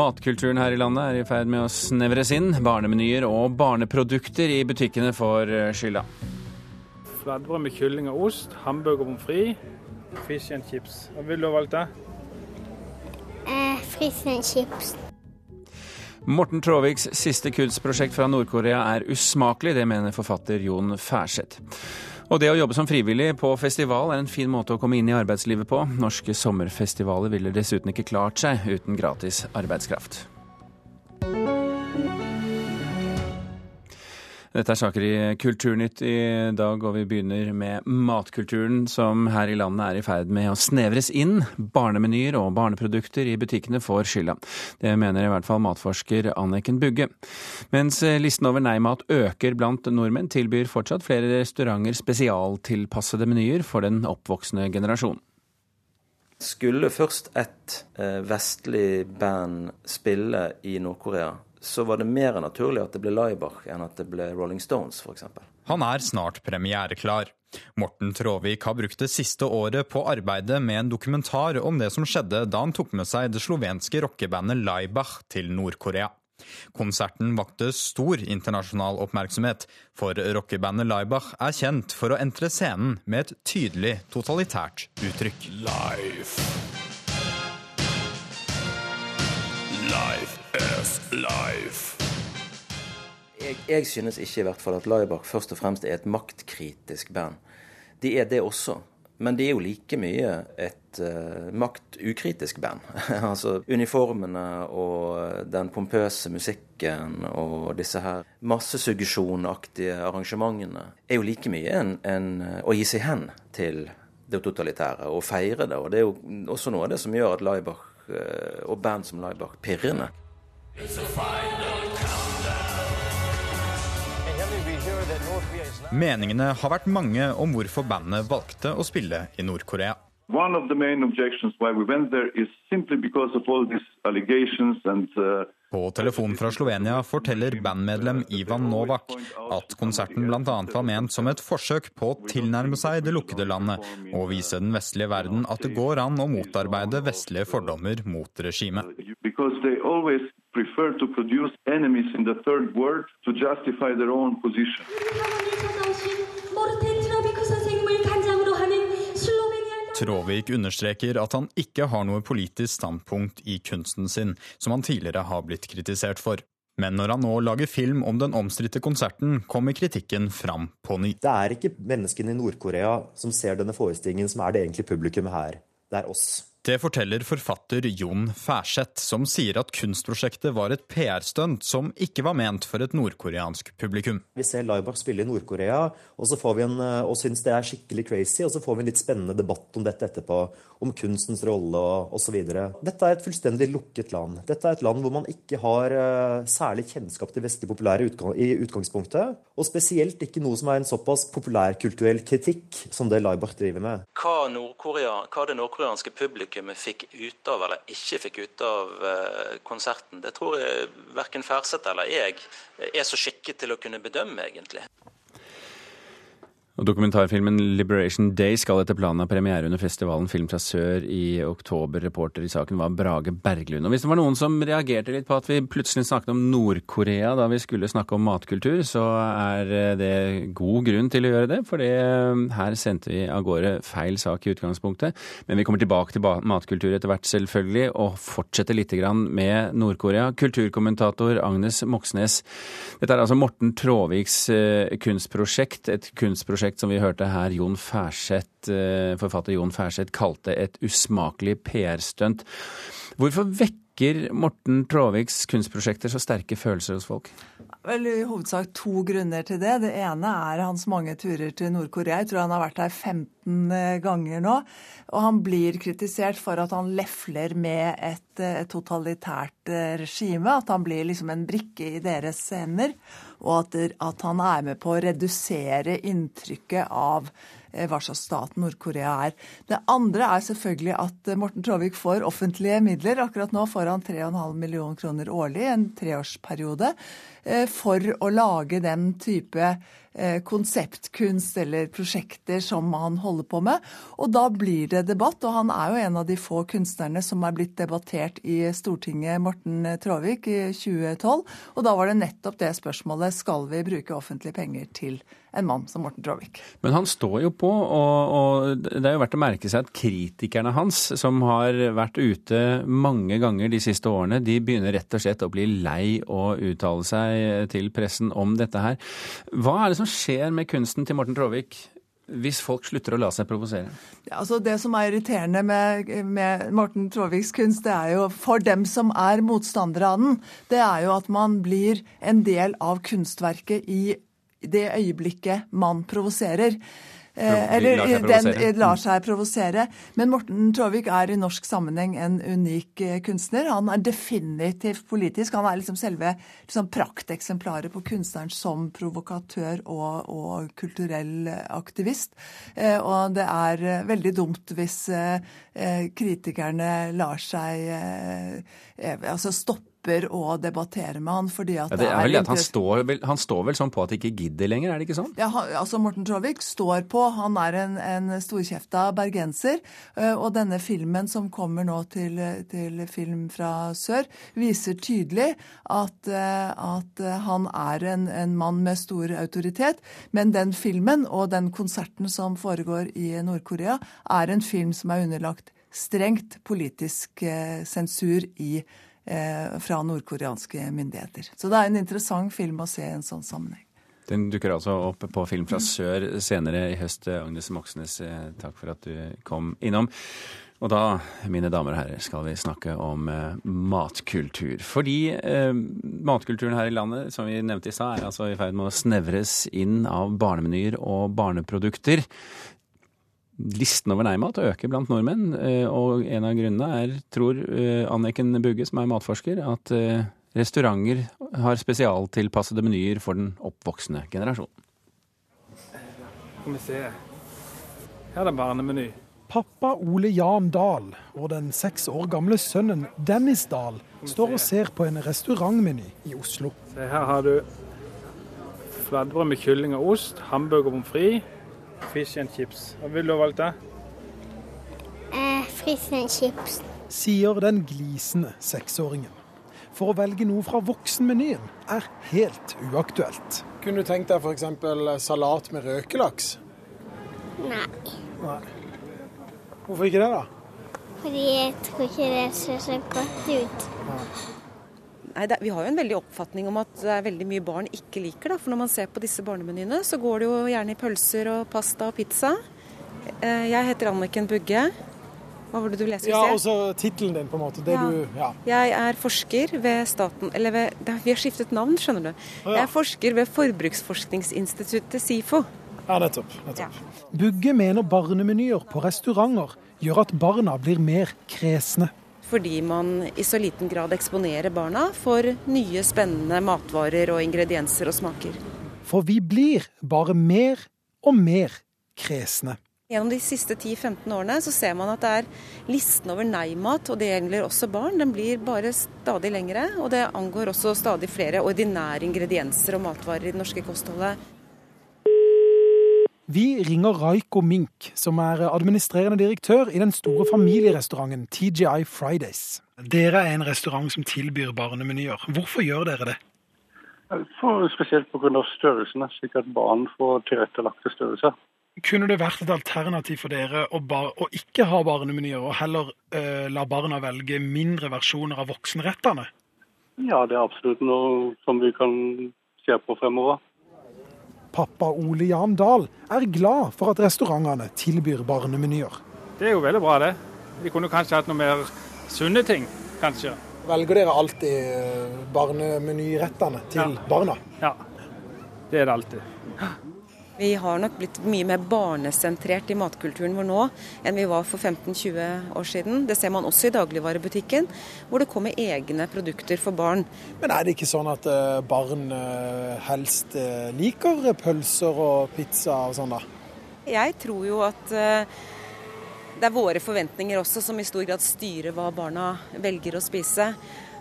Matkulturen her i landet er i ferd med å snevres inn. Barnemenyer og barneprodukter i butikkene får eh, skylda. Flatbrød med kylling og ost, hamburger pommes frites, fish and chips. Hva vil du ha valgt? da? Eh, fish and chips. Morten Tråviks siste kunstprosjekt fra Nord-Korea er usmakelig, det mener forfatter Jon Færseth. Og det å jobbe som frivillig på festival er en fin måte å komme inn i arbeidslivet på. Norske sommerfestivaler ville dessuten ikke klart seg uten gratis arbeidskraft. Dette er saker i Kulturnytt i dag, og vi begynner med matkulturen, som her i landet er i ferd med å snevres inn. Barnemenyer og barneprodukter i butikkene får skylda. Det mener i hvert fall matforsker Anniken Bugge. Mens listen over nei-mat øker blant nordmenn, tilbyr fortsatt flere restauranter spesialtilpassede menyer for den oppvoksende generasjonen. Skulle først et eh, vestlig band spille i Nord-Korea, så var det mer naturlig at det ble Laibach enn at det ble Rolling Stones f.eks. Han er snart premiereklar. Morten Tråvik har brukt det siste året på arbeidet med en dokumentar om det som skjedde da han tok med seg det slovenske rockebandet Laibach til Nord-Korea. Konserten vakte stor internasjonal oppmerksomhet, for rockebandet Laibach er kjent for å entre scenen med et tydelig totalitært uttrykk. Life. Life is life. Jeg, jeg synes ikke i hvert fall at Laibach først og fremst er et maktkritisk band. De er det også. Men de er jo like mye et uh, maktukritisk band. altså uniformene og den pompøse musikken og disse her massesuggesjonaktige arrangementene er jo like mye en, en, å gi seg hen til det totalitære og feire det. Og det er jo også noe av det som gjør at Laibach og band som Laibach pirrende. Meningene har vært mange om hvorfor bandet valgte å spille i Nord-Korea. One of the main objections why we went there is simply because of all these allegations and uh, På telefonen fra Slovenia forteller bandmedlem Ivan Novak at konserten bl.a. var ment som et forsøk på å tilnærme seg det lukkede landet og vise den vestlige verden at det går an å motarbeide vestlige fordommer mot regimet prefer to produce enemies in the third world to justify their own position. Tråvik understreker at han ikke har noe politisk standpunkt i kunsten sin, som han tidligere har blitt kritisert for. Men når han nå lager film om den omstridte konserten, kommer kritikken fram på ny. Det er ikke menneskene i Nord-Korea som ser denne forestillingen, som er det egentlige publikummet her. Det er oss. Det forteller forfatter Jon Færseth, som sier at kunstprosjektet var et PR-stunt som ikke var ment for et nordkoreansk publikum. Vi ser Laibach spille i Nord-Korea, og så får vi en, eh, og syns det er skikkelig crazy, og så får vi en litt spennende debatt om dette etterpå. Om kunstens rolle og osv. Dette er et fullstendig lukket land. Dette er et land hvor man ikke har uh, særlig kjennskap til vestlig populære utgang i utgangspunktet. Og spesielt ikke noe som er en såpass populærkulturell kritikk som det Laibach driver med. Hva, Nordkorea, hva det nordkoreanske publikummet fikk ut av eller ikke fikk ut av eh, konserten, det tror jeg verken Færseth eller jeg er så skikket til å kunne bedømme, egentlig. Dokumentarfilmen 'Liberation Day' skal etter planen ha premiere under festivalen Film fra sør i oktober. Reporter i saken var Brage Berglund. Og Hvis det var noen som reagerte litt på at vi plutselig snakket om Nord-Korea da vi skulle snakke om matkultur, så er det god grunn til å gjøre det. For her sendte vi av gårde feil sak i utgangspunktet. Men vi kommer tilbake til matkultur etter hvert, selvfølgelig, og fortsetter litt med Nord-Korea. Kulturkommentator Agnes Moxnes. Dette er altså Morten Tråviks kunstprosjekt. Et kunstprosjekt som vi hørte her Jon Færseth, forfatter Jon Færseth kalte et usmakelig PR-stunt. Hvorfor vekker Morten Traaviks kunstprosjekter så sterke følelser hos folk? Vel, I hovedsak to grunner til det. Det ene er hans mange turer til Nord-Korea. Jeg tror han har vært der 15 ganger nå. Og han blir kritisert for at han lefler med et, et totalitært regime. At han blir liksom en brikke i deres hender. Og at, at han er med på å redusere inntrykket av eh, hva slags stat Nord-Korea er. Det andre er selvfølgelig at Morten Traavik får offentlige midler. Akkurat nå får han 3,5 millioner kroner årlig, en treårsperiode, for å lage den type Eh, konseptkunst eller prosjekter som han holder på med. Og da blir det debatt, og han er jo en av de få kunstnerne som er blitt debattert i Stortinget, Morten Tråvik, i 2012. Og da var det nettopp det spørsmålet skal vi bruke offentlige penger til en mann som Morten Tråvik. Men han står jo på, og, og, det er jo verdt å merke seg at kritikerne hans, som har vært ute mange ganger de siste årene, de begynner rett og slett å bli lei å uttale seg til pressen om dette her. Hva er det som skjer med kunsten til Morten Tråvik? Hvis folk slutter å la seg provosere? Ja, altså det som er irriterende med, med Morten Tråviks kunst, det er jo for dem som er motstandere av den, det er jo at man blir en del av kunstverket i det øyeblikket man provoserer. Eh, eller den lar seg provosere. Men Morten Traavik er i norsk sammenheng en unik eh, kunstner. Han er definitivt politisk. Han er liksom selve liksom prakteksemplaret på kunstneren som provokatør og, og, kulturell aktivist. Eh, og det er veldig dumt hvis kritikerne lar seg altså stoppe slipper å debattere med han. fordi at ja, det er vel at han står, vel, han står vel sånn på at de ikke gidder lenger, er det ikke sånn? Ja, altså Morten Traavik står på. Han er en, en storkjefta bergenser. Og denne filmen som kommer nå til, til Film fra sør, viser tydelig at, at han er en, en, mann med stor autoritet. Men den filmen og den konserten som foregår i Nord-Korea, er en film som er underlagt strengt politisk sensur i Norge Eh, fra nordkoreanske myndigheter. Så det er en interessant film å se i en sånn sammenheng. Den dukker altså opp på Film fra sør senere i høst. Agnes Moxnes, eh, takk for at du kom innom. Og da, mine damer og herrer, skal vi snakke om eh, matkultur. Fordi eh, matkulturen her i landet, som vi nevnte i stad, er altså i ferd med å snevres inn av barnemenyer og barneprodukter listen over nei-mat øker blant nordmenn. Eh, og en av grunnene er, tror eh, Anniken Bugge, som er matforsker, at eh, restauranter har spesialtilpassede menyer for den oppvoksende generasjonen. Skal vi se. Her er det barnemeny. Pappa Ole Jan Dahl og den seks år gamle sønnen Dennis Dahl står og ser på en restaurantmeny i Oslo. Se, her har du flatbrød med kylling og ost, hamburger pommes frites, Fish and chips. Hva ville du ha valgt, da? Eh, fish and chips. Sier den glisende seksåringen. For å velge noe fra voksenmenyen er helt uaktuelt. Kunne du tenkt deg f.eks. salat med røkelaks? Nei. Nei. Hvorfor ikke det, da? Fordi jeg tror ikke det ser så godt ut. Nei. Nei, det, Vi har jo en veldig oppfatning om at det er veldig mye barn ikke liker. da, for Når man ser på disse barnemenyene, så går det jo gjerne i pølser og pasta og pizza. Eh, jeg heter Anniken Bugge. Hva var det du leste? Ja, også tittelen din, på en måte. Ja. Du, ja. Jeg er forsker ved staten Eller ved, vi har skiftet navn, skjønner du. ja. Jeg er forsker ved Forbruksforskningsinstituttet SIFO. Ja, nettopp. nettopp. Bugge mener barnemenyer på restauranter gjør at barna blir mer kresne fordi man i så liten grad eksponerer barna for nye, spennende matvarer og ingredienser og smaker. For vi blir bare mer og mer kresne. Gjennom de siste 10-15 årene så ser man at det er listen over nei-mat, og det gjelder også barn, den blir bare stadig lengre. Og det angår også stadig flere ordinære ingredienser og matvarer i det norske kostholdet. Vi ringer Raiko Mink, som er administrerende direktør i den store familierestauranten TGI Fridays. Dere er en restaurant som tilbyr barnemenyer. Hvorfor gjør dere det? For spesielt pga. størrelsene, slik at barn får tilrettelagte størrelser. Kunne det vært et alternativ for dere å, bar, å ikke ha barnemenyer, og heller uh, la barna velge mindre versjoner av voksenrettene? Ja, det er absolutt noe som vi kan se på fremover. Pappa Ole Jan Dahl er glad for at restaurantene tilbyr barnemenyer. Det er jo veldig bra, det. Vi kunne kanskje hatt noe mer sunne ting, kanskje. Velger dere alltid eh, barnemenyrettene til ja. barna? Ja, det er det alltid. Vi har nok blitt mye mer barnesentrert i matkulturen vår nå enn vi var for 15-20 år siden. Det ser man også i dagligvarebutikken, hvor det kommer egne produkter for barn. Men er det ikke sånn at eh, barn eh, helst eh, liker pølser og pizza og sånn, da? Jeg tror jo at det er våre forventninger også som i stor grad styrer hva barna velger å spise.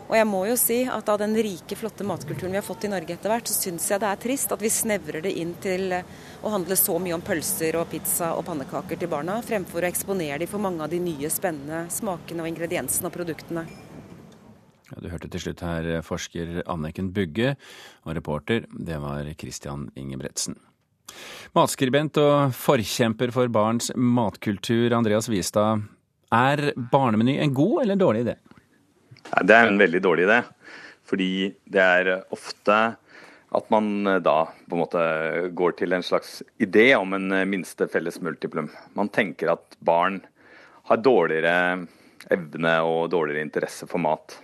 Og jeg må jo si at av den rike, flotte matkulturen vi har fått i Norge etter hvert, så syns jeg det er trist at vi snevrer det inn til å handle så mye om pølser og pizza og pannekaker til barna, fremfor å eksponere dem for mange av de nye, spennende smakene og ingrediensene og produktene. Ja, du hørte til slutt her forsker Anniken Bugge, og reporter det var Christian Ingebretsen. Matskribent og forkjemper for barns matkultur, Andreas Vistad. Er barnemeny en god eller en dårlig idé? Det er en veldig dårlig idé. Fordi det er ofte at man eh, da på en måte går til en slags idé om en eh, minste felles multiplum. Man tenker at barn har dårligere evne og dårligere interesse for mat.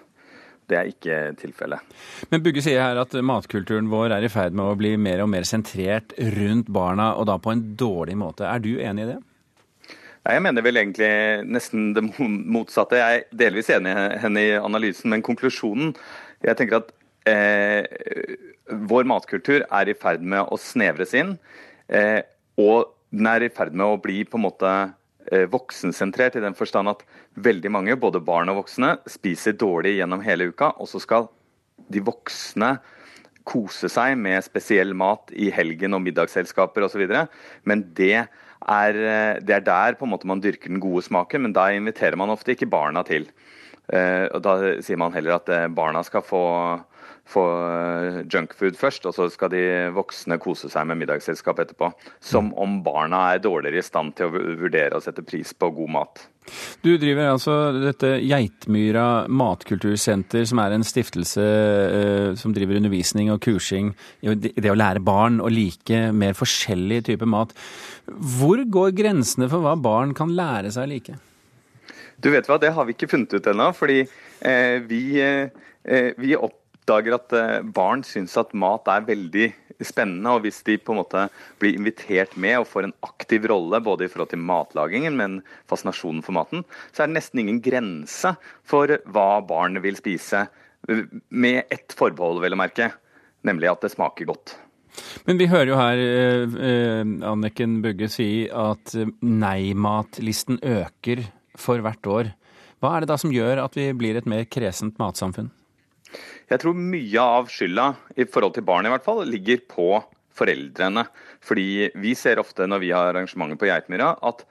Det er ikke tilfellet. Men Bugge sier her at matkulturen vår er i ferd med å bli mer og mer sentrert rundt barna, og da på en dårlig måte. Er du enig i det? Jeg mener vel egentlig nesten det motsatte. Jeg er delvis enig i henne i analysen, men konklusjonen Jeg tenker at eh, vår matkultur er i ferd med å snevres inn. Eh, og den er i ferd med å bli på en måte eh, voksensentrert, i den forstand at veldig mange, både barn og voksne, spiser dårlig gjennom hele uka. Og så skal de voksne kose seg med spesiell mat i helgen og middagsselskaper osv. Men det er, eh, det er der på en måte man dyrker den gode smaken, men da inviterer man ofte ikke barna til. Eh, og Da sier man heller at eh, barna skal få, få junkfood først, og så skal de voksne kose seg med middagsselskap etterpå. Som om barna er dårligere i stand til å vurdere og sette pris på god mat. Du driver altså dette Geitmyra matkultursenter, som er en stiftelse eh, som driver undervisning og kursing i det å lære barn å like mer forskjellig type mat. Hvor går grensene for hva barn kan lære seg å like? Du vet hva, Det har vi ikke funnet ut ennå. fordi eh, vi, eh, vi oppdager at eh, barn syns at mat er veldig spennende. Og hvis de på en måte blir invitert med og får en aktiv rolle både i forhold til matlagingen, men fascinasjonen for maten, så er det nesten ingen grense for hva barn vil spise. Med ett forbehold, vel å merke, nemlig at det smaker godt. Men vi hører jo her eh, eh Anniken Bugge si at nei-matlisten øker for hvert år. Hva er det da som gjør at vi blir et mer kresent matsamfunn? Jeg tror mye av skylda, i forhold til barn i hvert fall, ligger på foreldrene. Fordi vi ser ofte når vi har arrangementer på Geitmyra, at,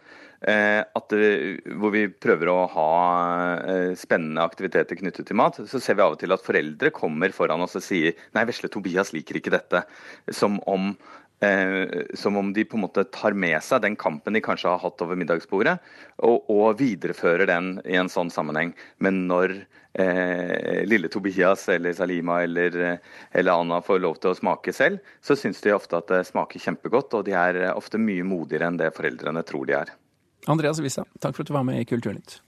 eh, at, eh, hvor vi prøver å ha eh, spennende aktiviteter knyttet til mat, så ser vi av og til at foreldre kommer foran oss og sier nei, vesle Tobias liker ikke dette. Som om som om de på en måte tar med seg den kampen de kanskje har hatt over middagsbordet, og, og viderefører den i en sånn sammenheng. Men når eh, lille Tobias eller Salima eller, eller, Anna får lov til å smake selv, så syns de ofte at det smaker kjempegodt, og de er ofte mye modigere enn det foreldrene tror de er. Andreas Wissa, takk for at du var med i Kulturnytt.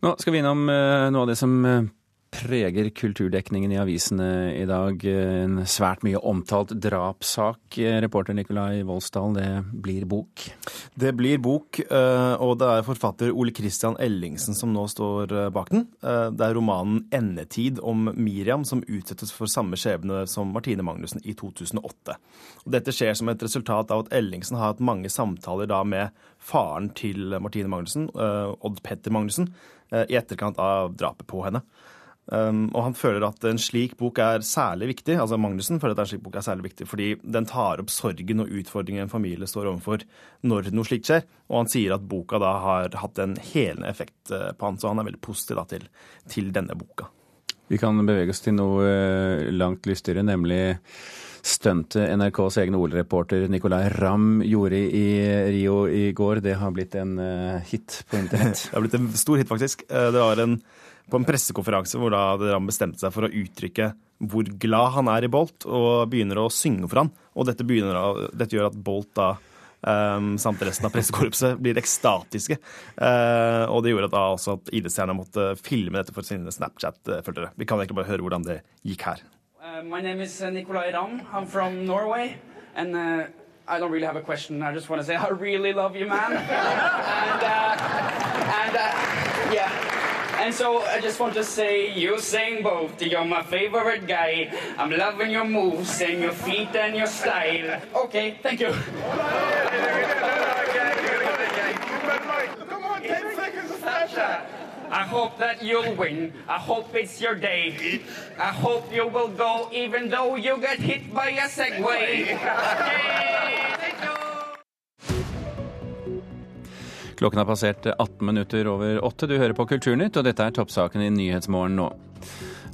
Nå skal vi innom eh, noe av det som eh, preger kulturdekningen i avisene i dag. En svært mye omtalt drapssak. Reporter Nikolai Voldsdal, det blir bok? Det blir bok, eh, og det er forfatter Ole Christian Ellingsen som nå står eh, bak den. Eh, det er romanen 'Endetid' om Miriam som utsettes for samme skjebne som Martine Magnussen i 2008. Dette skjer som et resultat av at Ellingsen har hatt mange samtaler da med faren til Martine Magnussen, Odd Petter Magnussen, i etterkant av drapet på henne. Um, og han føler at en slik bok er særlig viktig altså Magnussen føler at en slik bok er særlig viktig fordi den tar opp sorgen og utfordringen en familie står overfor når noe slikt skjer. Og han sier at boka da har hatt en helende effekt eh, på han, så han er veldig positiv da, til, til denne boka. Vi kan bevege oss til noe eh, langt lystigere, nemlig stuntet NRKs egen OL-reporter Nicolay Ramm gjorde i Rio i går. Det har blitt en eh, hit på internett. det har blitt en stor hit, faktisk. Det var en på en pressekonferanse hvor da Ram bestemte seg for å uttrykke hvor glad han er i Bolt, og begynner å synge for han. Og dette, begynner, dette gjør at Bolt da Um, samt resten av pressekorpset blir ekstatiske. Uh, og det gjorde at da også at idrettsstjerna måtte filme dette for sine Snapchat-følgere. Vi kan egentlig bare høre hvordan det gikk her. Uh, my name is uh, Nikolai Ram. I'm from Norway. And uh, I don't really have a question. I just want to say I uh, uh. And so I just want to say, you sing both. You're my favorite guy. I'm loving your moves and your feet and your style. Okay, thank you. come on ten seconds sasha I hope that you'll win. I hope it's your day. I hope you will go even though you get hit by a Segway. Yay! Thank you. Klokken har passert 18 minutter over åtte. Du hører på Kulturnytt, og dette er toppsaken i Nyhetsmorgen nå.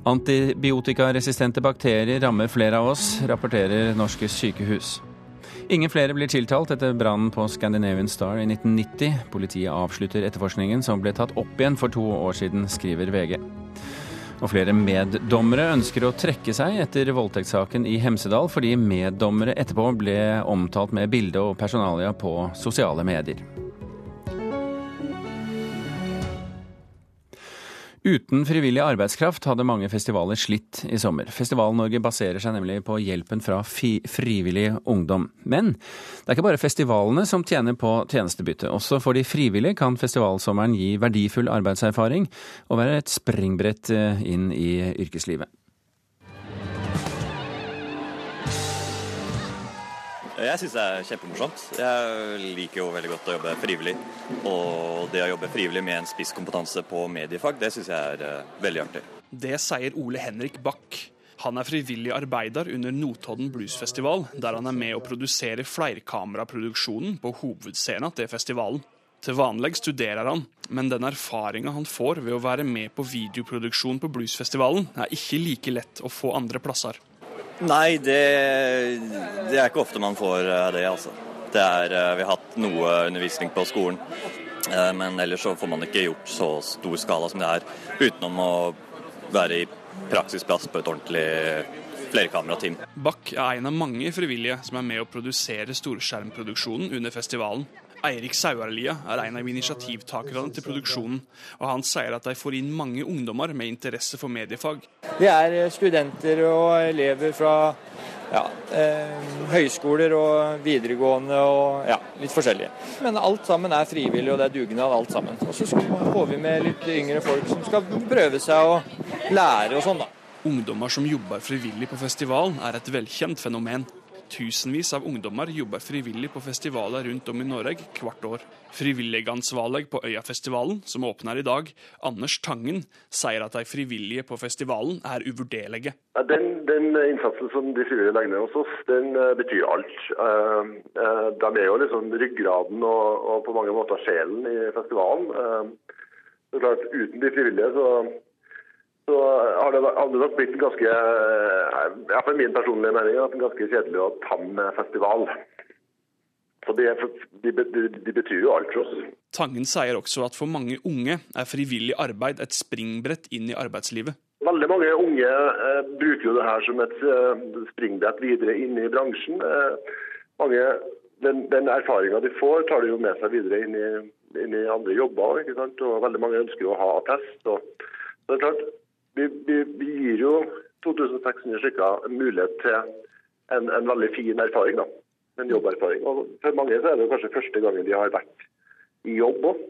Antibiotikaresistente bakterier rammer flere av oss, rapporterer norske sykehus. Ingen flere blir tiltalt etter brannen på Scandinavian Star i 1990. Politiet avslutter etterforskningen som ble tatt opp igjen for to år siden, skriver VG. Og flere meddommere ønsker å trekke seg etter voldtektssaken i Hemsedal, fordi meddommere etterpå ble omtalt med bilde og personalia på sosiale medier. Uten frivillig arbeidskraft hadde mange festivaler slitt i sommer. Festival-Norge baserer seg nemlig på hjelpen fra frivillig ungdom. Men det er ikke bare festivalene som tjener på tjenestebytte. Også for de frivillige kan festivalsommeren gi verdifull arbeidserfaring og være et springbrett eh, inn i yrkeslivet. Jeg syns det er kjempemorsomt. Jeg liker jo veldig godt å jobbe frivillig. Og det å jobbe frivillig med en spisskompetanse på mediefag, det syns jeg er uh, veldig artig. Det sier Ole Henrik Bach. Han er frivillig arbeider under Notodden Bluesfestival, der han er med å produsere flerkameraproduksjonen på hovedscenen til festivalen. Til vanlig studerer han, men den erfaringa han får ved å være med på videoproduksjon på bluesfestivalen, er ikke like lett å få andre plasser. Nei, det, det, er ikke ofte man får eh, det, altså. Det er, eh, vi har hatt noe undervisning på skolen, eh, men ellers så får man ikke gjort så stor skala som det er, utenom å være i praksisplass på et ordentlig flerkamerateam. Bach er en av mange frivillige som er med å produsere storskjermproduksjonen under festivalen. Eirik Sauerlia er en av initiativtakerne til produksjonen, og han sier at de får inn mange ungdommer med interesse for mediefag. Vi er studenter og elever fra ja, eh, høyskoler og videregående og ja, litt forskjellige. Men alt sammen er frivillig, og det er dugnad alt sammen. Og så får vi med litt yngre folk som skal prøve seg å lære og sånn, da. Ungdommer som jobber frivillig på festivalen er et velkjent fenomen. Tusenvis av ungdommer jobber frivillig på festivaler rundt om i Norge hvert år. Frivilligansvarlig på Øyafestivalen, som åpner i dag, Anders Tangen, sier at de frivillige på festivalen er uvurderlige. Den, den innsatsen som de frivillige legger ned hos oss, den uh, betyr alt. Uh, uh, de er jo liksom ryggraden og, og, på mange måter sjelen i festivalen. det er klart, Uten de frivillige så så har det, aldri nok blitt en ganske, ja, for min personlige mening, en ganske kjedelig og tam festival. Så de, de, de, betyr jo alt for oss. Tangen sier også at for mange unge er frivillig arbeid et springbrett inn i arbeidslivet. Veldig mange unge eh, bruker jo det her som et eh, springbrett videre inn i bransjen. Eh, mange, den, den erfaringa de får, tar de jo med seg videre inn i, inn i andre jobber. Og Veldig mange ønsker å ha attest. Og, så det er klart, vi, vi, vi gir jo 2600 stykker mulighet til en, en, veldig fin erfaring. da, En jobberfaring. Og For mange så er det kanskje første gangen de har vært i jobb òg.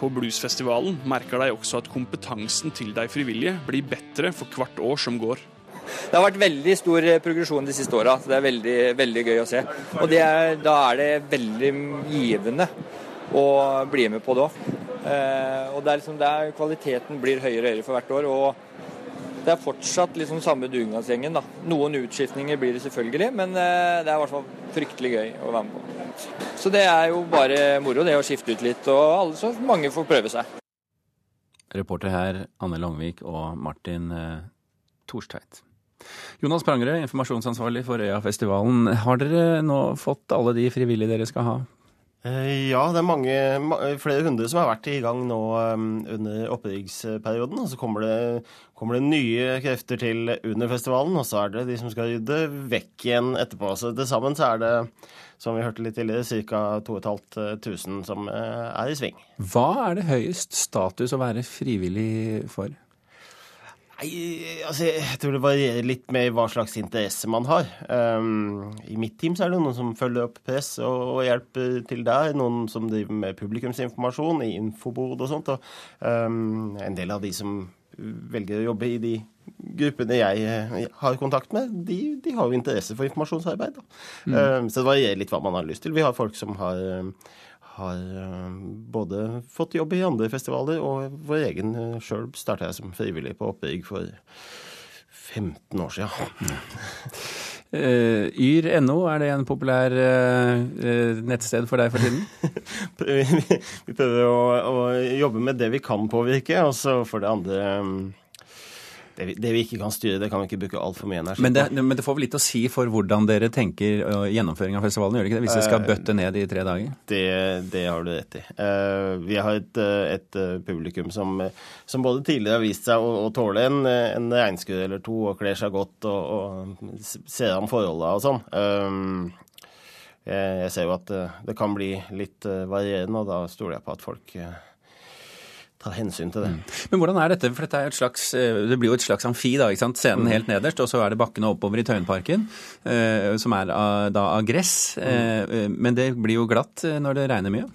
På bluesfestivalen merker de også at kompetansen til de frivillige blir bedre for hvert år som går. Det har vært veldig stor progresjon de siste åra. Det er veldig, veldig, gøy å se. Og er, da er det veldig givende å bli med på det òg. Eh, og det er liksom der kvaliteten blir høyere og høyere for hvert år. og det er fortsatt liksom samme dugnadsgjengen. da. Noen utskiftninger blir det selvfølgelig, men eh, det er i hvert fall fryktelig gøy å være med på. Så det er jo bare moro, det å skifte ut litt, og alle, så mange får prøve seg. Reporter her Anne Langvik og Martin eh, Torstveit. Jonas Prangerød, informasjonsansvarlig for Øyafestivalen. Har dere nå fått alle de frivillige dere skal ha ja, det er mange, flere hundre som har vært i gang nå um, under oppriggsperioden. Og så kommer det, kommer det, nye krefter til under festivalen, og så er det de som skal rydde vekk igjen etterpå. Så til sammen så er det, som vi hørte litt tidligere, ca. 2500 som eh, er i sving. Hva er det høyest status å være frivillig for? Nei, altså jeg tror det varierer litt med hva slags interesse man har. Um, I mitt team så er det noen som følger opp press og, og hjelper til der. Noen som driver med publikumsinformasjon i infobord og sånt. Og, um, en del av de som velger å jobbe i de gruppene jeg eh, har kontakt med, de, de har jo interesse for informasjonsarbeid. Mm. Um, så det varierer litt hva man har lyst til. Vi har folk som har har både fått jobb i andre festivaler, og vår egen sjøl starta jeg som frivillig på opprigg for 15 år siden. Uh, Yr.no, er det en populær uh, nettsted for deg for tiden? vi prøver å, å, jobbe med det vi kan påvirke, og så for det andre um, det vi, det vi, ikke kan styre, det kan vi ikke bruke altfor mye energi men det, men det får vel litt å si for hvordan dere tenker uh, gjennomføring av festivalen, gjør det ikke det? Hvis dere skal bøtte ned i tre dager? Det, det har du rett i. Uh, vi har et, et publikum som, som, både tidligere har vist seg å, å tåle en, en regnskur eller to og kler seg godt og, og ser an forholda og sånn. Uh, jeg ser jo at det kan bli litt varierende, og da stoler jeg på at folk tar hensyn til det. Mm. Men hvordan er dette? For dette er slags, eh, det blir jo et slags amfi, da. ikke sant? Scenen mm. helt nederst, og så er det bakkene oppover i Tøyenparken, eh, som er av, da av gress. Mm. Eh, men det blir jo glatt eh, når det regner mye?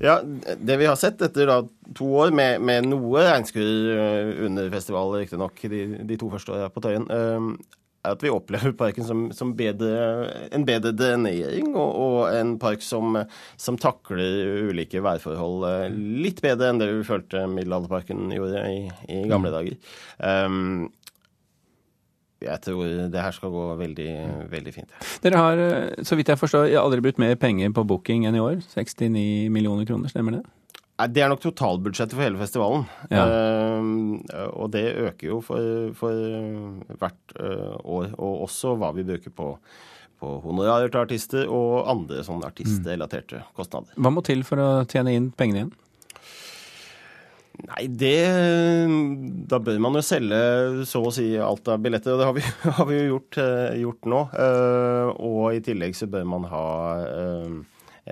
Ja, det vi har sett etter da, to år med, med noe regnskur eh, under festivalen, riktignok de, de to første åra på Tøyen, eh, at vi opplever parken som, som bedre, en bedre drenering, og, og, en park som, som, takler ulike værforhold eh, litt bedre enn det vi følte Middelalderparken gjorde i, i gamle mm. dager. Um, jeg tror det her skal gå veldig, veldig fint. Dere har, eh, så vidt jeg forstår, aldri brukt mer penger på booking enn i år. 69 millioner kroner, stemmer det? Det er nok totalbudsjettet for hele festivalen. Ja. Uh, og det øker jo for, for hvert uh, år. Og også hva vi bruker på, på honorarer til artister og andre sånne artistrelaterte kostnader. Hva må til for å tjene inn pengene igjen? Nei, det Da bør man jo selge så å si alt av billetter, og det har vi, har vi jo gjort, uh, gjort nå. og i tillegg så bør man ha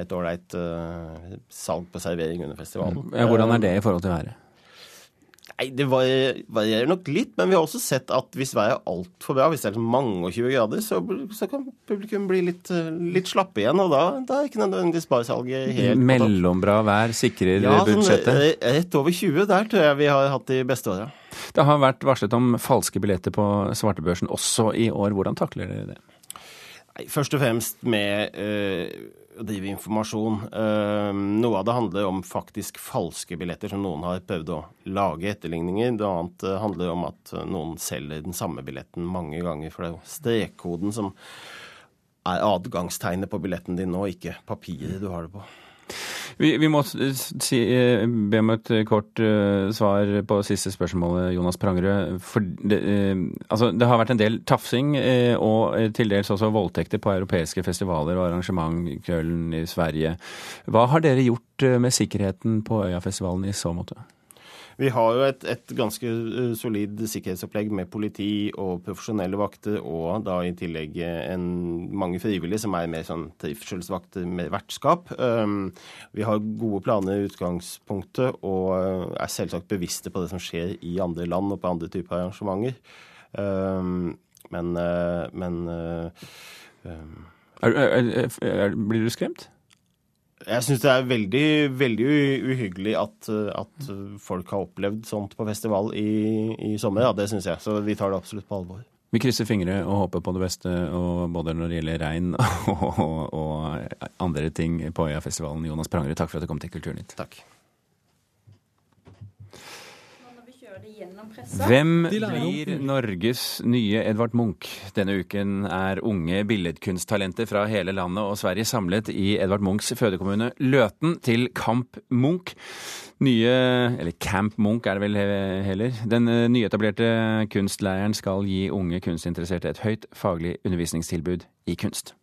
et ålreit uh, salg på servering under festivalen. Ja, hvordan er det i forhold til været? Nei, Det varierer nok litt, men vi har også sett at hvis været er altfor bra, hvis det er mange og 20 grader, så, så, kan publikum bli litt, eh, litt slappe igjen. Og da, da er ikke nødvendigvis barsalget helt Mellombra vær sikrer ja, sånn, budsjettet? Ja, rett over 20. Der tror jeg vi har hatt de beste åra. Det har vært varslet om falske billetter på svartebørsen også i år. Hvordan takler dere det? Først og fremst med øh, å drive informasjon. Ehm, noe av det handler om faktisk falske billetter som noen har prøvd å lage etterligninger. Det annet eh, handler om at noen selger den samme billetten mange ganger. For det er jo strekkoden som er adgangstegnet på billetten din nå, ikke papiret du har det på. Vi, vi må si, eh, be om et kort uh, svar på siste spørsmålet, Jonas Prangerød. For det, uh, altså, det har vært en del tafsing uh, og til dels også voldtekter på europeiske festivaler og arrangement, Køln i Sverige. Hva har dere gjort med sikkerheten på Øyafestivalen i så måte? Vi har jo et, et, ganske eh, solid sikkerhetsopplegg med politi og profesjonelle vakter, og da i tillegg en, mange frivillige som er mer sånn trivselsvakter med vertskap. Um, vi har gode planer i utgangspunktet og eh, er selvsagt bevisste på det som skjer i andre land og på andre typer arrangementer. Um, men, men um. er, er, er, Blir du skremt? Jeg syns det er veldig, veldig uhyggelig at, at, folk har opplevd sånt på festival i, i sommer. Ja, det syns jeg. Så vi tar det absolutt på alvor. Vi krysser fingre og håper på det beste, både når det gjelder regn og, og, og andre ting på Øyafestivalen. Jonas Prangerud, takk for at du kom til Kulturnytt. Takk. Hvem blir Norges nye Edvard Munch? Denne uken er unge billedkunsttalenter fra hele landet og Sverige samlet i Edvard Munchs fødekommune Løten til Kamp Munch. Nye, eller Camp Munch er det vel heller. Den eh, nyetablerte kunstleiren skal gi unge kunstinteresserte et høyt faglig undervisningstilbud i kunst.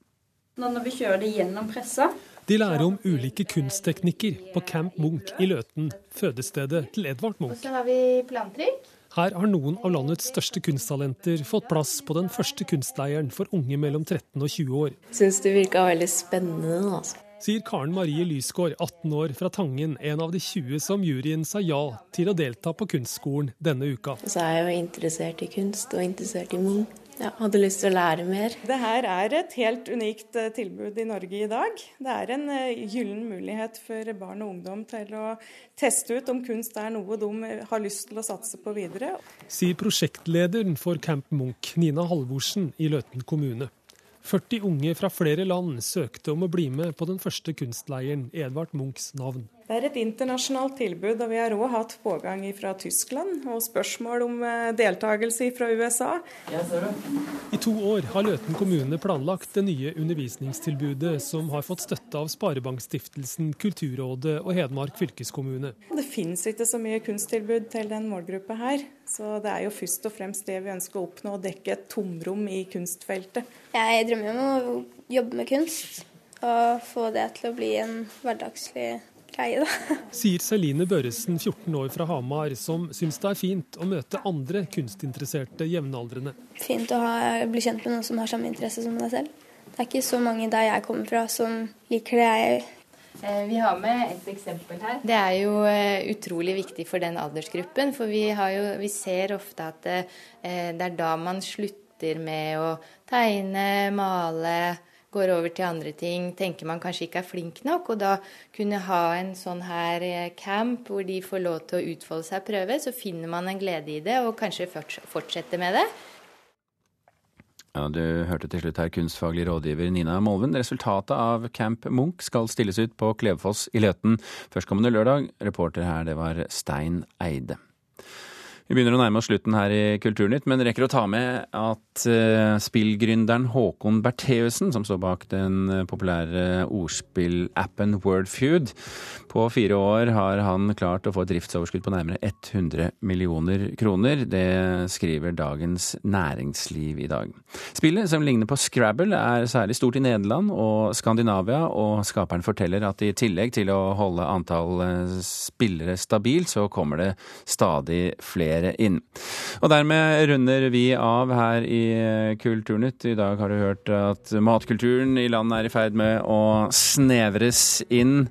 Nå når vi kjører det gjennom pressa, de lærer om ulike kunstteknikker på Camp Munch i Løten, fødestedet til Edvard Munch. Så har vi plantrykk. Her har noen av landets største kunsttalenter fått plass på den første kunstleiren for unge mellom 13 og 20 år. Syns det virka veldig spennende. altså. sier Karen Marie Lysgård, 18 år, fra Tangen, en av de 20 som juryen sa ja til å delta på kunstskolen denne uka. Så er jeg jo interessert i kunst og interessert i Munch. Ja, hadde lyst til å lære mer. Det her er et helt unikt eh, tilbud i Norge i dag. Det er en eh, gyllen mulighet for barn og ungdom til å teste ut om kunst er noe de har lyst til å satse på videre. Sier prosjektlederen for Camp Munch, Nina Halvorsen i Løten kommune. 40 unge fra flere land søkte om å bli med på den første kunstleiren Edvard Munchs navn. Det er et internasjonalt tilbud, og vi har òg hatt pågang fra Tyskland og spørsmål om eh, deltakelse fra USA. I to år har Løten kommune planlagt det nye undervisningstilbudet som har fått støtte av Sparebankstiftelsen, Kulturrådet og Hedmark fylkeskommune. Det finnes ikke så mye kunsttilbud til den målgruppa her, så det er jo først og fremst det vi ønsker å oppnå, å dekke et tomrom i kunstfeltet. Jeg drømmer om å jobbe med kunst og få det til å bli en hverdagslig greie, da. Sier Celine Børresen, 14 år fra Hamar, som syns det er fint å møte andre kunstinteresserte jevnaldrende. Fint å ha, bli kjent med noen som har samme interesse som deg selv. Det er ikke så mange der jeg kommer fra som liker det jeg gjør. Vi har med et eksempel her. Det er jo eh, utrolig viktig for den aldersgruppen. For vi, jo, vi ser ofte at det, eh, det er da man slutter med å tegne, male går over til andre ting, tenker man kanskje ikke er flink nok. Og da kunne ha en sånn her eh, camp hvor de får lov til å utfolde seg og prøve, så finner man en glede i det og kanskje fortsetter med det. Ja, Du hørte til slutt her kunstfaglig rådgiver Nina Molven. Resultatet av Camp Munch skal stilles ut på Klevefoss i Løten førstkommende lørdag. Reporter her, det var Stein Eide. Vi begynner å nærme oss slutten her i Kulturnytt, men rekker å ta med at uh, spillgründeren Håkon Bertheussen, som står bak den uh, populære ordspillappen Wordfeud, på fire år har han klart å få et driftsoverskudd på nærmere 100 millioner kroner. Det skriver Dagens Næringsliv i dag. Spillet, som ligner på Scrabble, er særlig stort i Nederland og Skandinavia, og skaperen forteller at i tillegg til å holde antall uh, spillere stabilt, så kommer det stadig flere flere inn. Og dermed runder vi av her i Kulturnytt. I dag har du hørt at matkulturen i landet er i ferd med å snevres inn.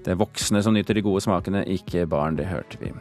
Det er voksne som nyter de gode smakene, ikke barn. Det hørte vi.